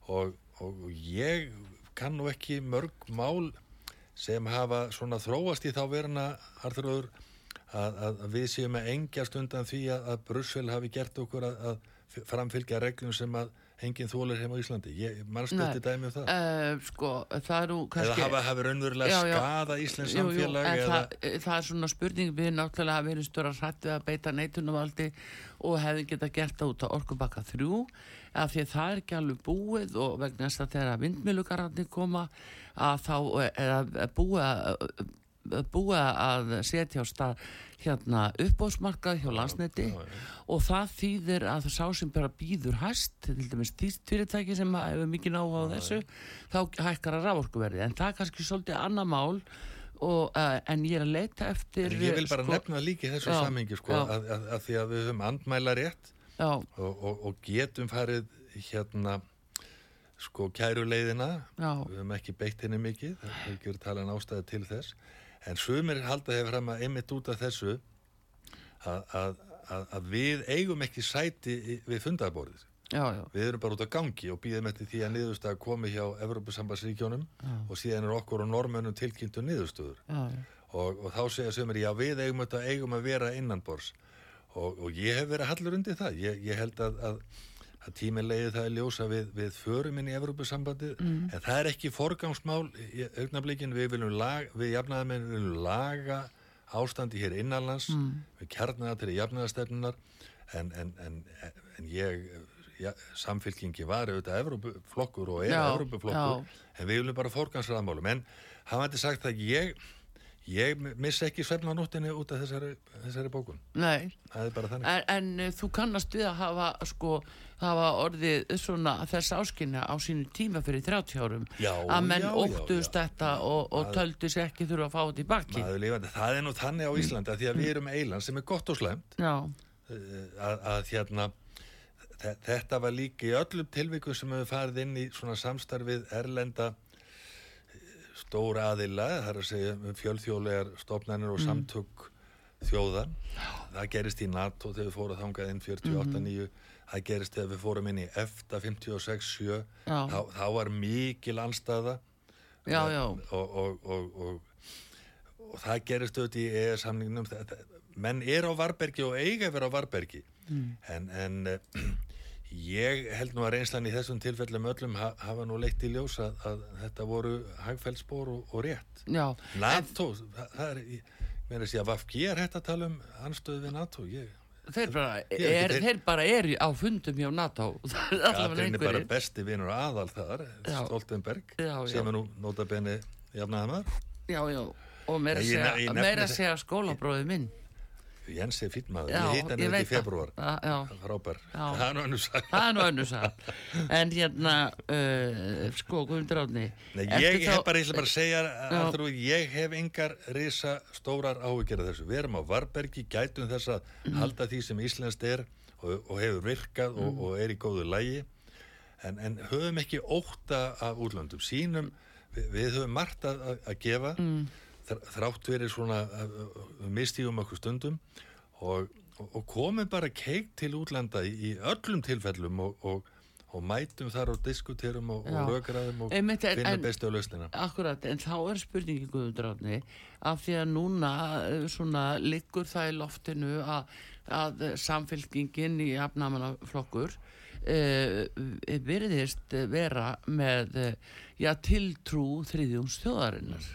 og, og ég kann nú ekki mörg mál sem hafa svona þróast í þá veruna Arþróður að, að, við séum að engjast undan því að, að Brussel hafi gert okkur að, að framfylgja reglum sem að enginn þólar heim á Íslandi. Ég mannst Nei. þetta dæmi um það. uh, sko, það nú Eða kannski hafa, hafa raunverulega skada Íslands Jú, jú, samfélag en eða... það, eh, það er svona spurning við náttúrulega hafa verið störa hrætt við að beita neitunumvaldi og hefði geta gert það út á orkubakka þrjú af því að það er ekki alveg búið og vegna þess að þegar vindmilugararnir koma að þá að búið að setja á stað hérna uppbóðsmarkað hjá landsneti já, já. og það þýðir að það sá sem bara býður hæst til dæmis þýst fyrirtæki sem hefur mikið náhuga á þessu þá hækkar að raforkuverði en það er kannski svolítið annað mál og, uh, en ég er að leita eftir En ég vil bara sko, nefna líka í þessu Já, samhengi sko, að, að, að því að við höfum andmæla rétt og, og, og getum farið hérna sko kæru leiðina já, við höfum ekki beitt henni mikið það er ekki verið talað ástæði til þess. En sumir halda hefur fram að einmitt út af þessu að, að, að, að við eigum ekki sæti við fundarborðið. Já, já, við erum bara út á gangi og býðum eftir því að niðurstaða komi hjá Evropasambandsríkjónum og síðan er okkur og normönnum tilkynntu niðurstöður. Og, og þá segja sömur, já við eigum þetta eigum að vera innanbors og, og ég hef verið hallur undir það. Ég, ég held að, að, að tíminn leiði það í ljósa við, við förum inn í Evrópusambandið. En það er ekki forgangsmál í augnablikin, við viljum laga, við jafnaðamenn viljum laga ástandi hér innanlands við kjarnaða til jafnaðastefnunar en, en, en, en ég ja, samfylkingi var auðvitað Evrópuflokkur og er Evrópuflokkur en við viljum bara forgangsraðmálum. En hann hætti sagt að ég Ég missa ekki svefna nóttinni út af þessari, þessari bókun. Nei, Það er bara þannig. en, en uh, þú kannast við að hafa sko, hafa orðið svona þess áskynja á sínu tíma fyrir 30 árum Já, að menn já, óttust já. þetta og, og töldu sér ekki þurfa að fá þetta í bakki. Það er nú þannig á Íslandi að því að við erum eiland sem er gott og slæmt. Já, eh, að, að hérna þe- þetta var líka í öllum tilvikum sem hefur farið inn í svona samstarfið erlenda stóra aðila, það er að segja fjölþjóðlegar stofnanir og samtök þjóða. Það gerist í NATO þegar við fórum þangað inn 48-9 það gerist þegar við fórum inn í EFTA 56-7 Já. þá, þá var mikil anstæða já, já. og, og, og, og, og það gerist auðvitað í EE samningnum menn er á Varbergi og eiga vera á Varbergi en, en uh, ég held nú að reynslan í þessum tilfellum öllum ha, hafa nú leitt í ljós að, að þetta voru hagfælsbor og, og rétt. Já, NATO, það, það er mér er að segja, Vafki er hægt að tala um anstöðu við NATO. Ég, þeir bara, er er, þeir bara eru á fundum hjá NATO. Er Katrín er bara besti vinur aðal þar Já. Stoltenberg, Já, já. sem er nú notabenni jafnaðamar Já, já, og meira að segja, að segja skólabróði minn Jens er fýtt maður, ég hitt hann ekki í februar Já. það er nú önnur saga. Það er nú önnur sag En hérna, uh, sko, Guðmundur Átni Nei, ég hef bara, ég ætla bara að segja aftur, ég hef engar risa stórar áhyggjur af þessu, við erum á Varbergi gætum þess að Mhm. halda því sem Íslandst er og, og hefur virkað og, Mhm. og er í góðu lægi en, en höfum ekki óta af útlöndum, sínum við, við höfum margt að- að gefa. Mm. Þr- þrátt verið svona mistífum okkur stundum og, og, komum bara keik til útlanda í, í öllum tilfellum og, og, og mætum þar og diskuterum og, Já. og og Einmitt, en- finna bestu á lausnina. Akkurat, en þá er spurningi Guðmundur Átni af því að núna eh, svona liggur það í loftinu að, að samfélkingin í afnamannaflokkur uh, virðist vera með eh, já, tiltrú þriðjums þjóðarinnar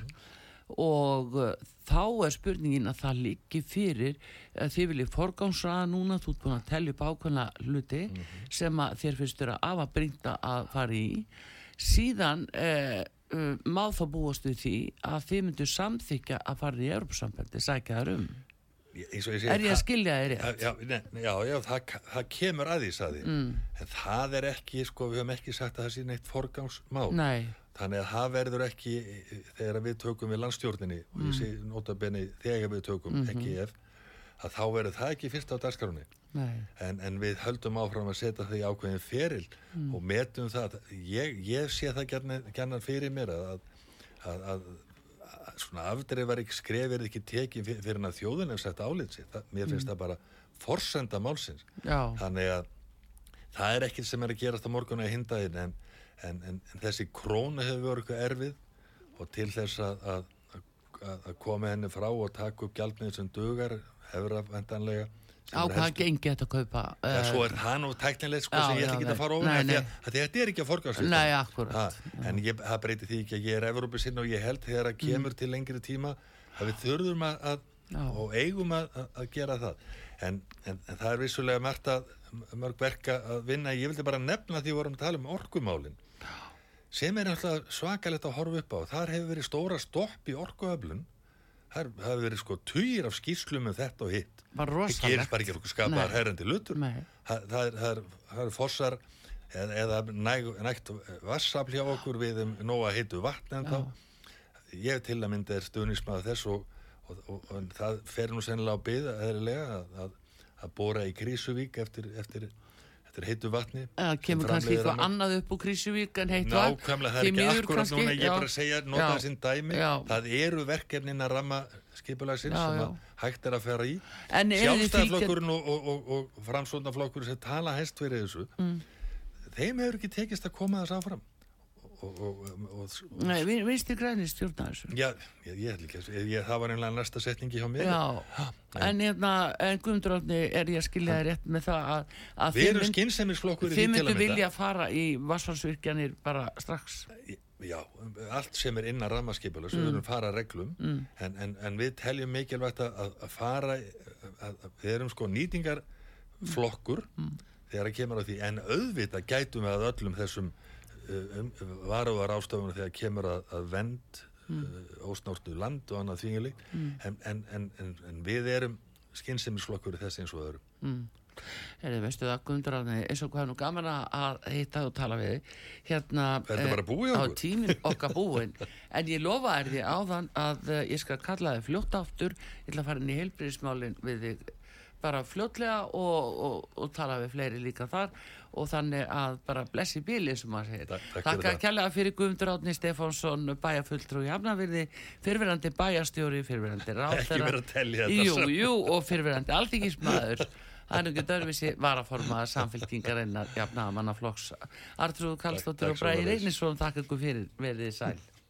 og uh, þá er spurningin að það liggi fyrir að þið viljið forgámsraða núna þú ert búin að tellja upp ákveðna hluti sem að þér finnst af að brinda að fara í. Síðan uh, uh, má þá búast við því að þið myndu samþykja að fara í Europasambandi, sækja þar um? Ég- ég segi, er ég að skilja þér rétt? Já, nei, já, já það, það kemur að því, mm. en það er ekki, sko, við höfum ekki sagt að það sé neitt forgangsmál. Nei, þannig að það verður ekki þegar við tökum við landstjórninni og Mm. ég sé notabenni þegar við tökum Mhm. ekki ef að þá verður það ekki fyrst á dagskránni en, en við höldum áfram að setja það í ákveðin feril Mm. og metum það ég, ég sé það gæna fyrir mér að, að, að, að svona afdreifar ekki skrefir ekki tekið fyr- fyrir en að þjóðin hef sett álið sér mér Mm. finnst það bara forsenda málsins já, þannig að það er ekkert sem er að gerast á morgun að hindaðin en, en, en, en þessi krónu hefur verið eitthvað erfið og til þess að, að, að, að koma henni frá og taka upp gjaldmið sem dugar hefur að vendanlega á hvað gengi þetta að kaupa? Já, eh, svo er það nú tæknileg sko Já, sem ég ætla ekki að fara að þetta er ekki að Nei, akkúrat. en ég, það breytir því ekki að ég er Evrópusinn og ég held þegar að kemur til lengri tíma að við þurfum að, að Já. og eigum að, að, gera það. En, en, en það er vissulega mörg verka að vinna. Ég vildi bara nefna því við vorum að tala um orkumálin sem er náttúrulega svakalegt að horfa upp á. Þar hefur verið stóra stopp í orkuöflun. Það hefur verið sko tugir af skýrslum um þetta og hitt. Það gerist bara ekki okkur skapaðar Nei. herrandi lutur. Nei. það, það, er, það, er, það er fossar eða, eða næg, nægt vassafl hjá okkur við um nóga heitu vatn en þá. Ég til að mynda er stuðnismað þess og, og, og, og það fer nú sennilega á byða að, að, að bóra í Krísuvík eftir, eftir, eftir heitu vatni Það kemur kannski eitthvað annað upp úr Krísuvík en heitt vatn. Nákvæmlega, það er ekki akkurat núna, ég er bara að segja, nota Já. það sinn dæmi, Já. það eru verkefnin að ramma skipulagsins sem já. hægt er að fera í. Sjálfstæðarflokkurinn og, og, og, og framsóknarflokkurinn sem tala hæst fyrir þessu, Mm. þeim hefur ekki tekist að koma þess áfram. Nei, vi- vinstri græni stjórna þessu. já, ég, ég held ekki, að- það var einlega næsta setningi hjá mér. Já, en hérna, en Guðmundur er ég að skilja þér rétt með það að, að Við þið erum skynseminsflokkur í þið því til myndu að mynda. vilja fara í vassfarsvirkjanir bara strax. Já, allt sem er innan rammaskipulega, Mm. sem við erum fara reglum en, en, en við teljum mikilvægt að, að- fara að, að við erum sko nýtingarflokkur Mm. þegar að kemur á því, en auðvitað gætum við að öllum þessum uh, um, varuðar ástöfunum þegar kemur að, að vend mm. ósnortu land og annað þvingili mm. en, en, en, en við erum skynnsemisflokkur þess eins og öðrum mm. Erði, veistu það, Gundrarni, eins og hvað nú gaman að hitta og tala við hérna er eh, á tímin okkar búin en ég lofa er því áðan að uh, ég skal kalla þið fljótt aftur. Ég ætla að fara inn í heilbríðismálin við þig bara fljótlega og, og, og tala við fleiri líka þar og þannig að bara blessi bíli sem maður segir. Takk að kjalla fyrir Guðmundur Átni Stefánsson bæjarfulltrú í Hafnarvirði, fyrirverandi bæjarstjóri fyrirverandi ráðherra. Að. Jú, jú, og fyrirverandi aldingismæður það er ekki dörfisi varaformaða samfélkingarinnar jafnaða mannaflokks Artrúð Kallstóttir og Bræði Reynisson takk ykkur fyrir verðið sæl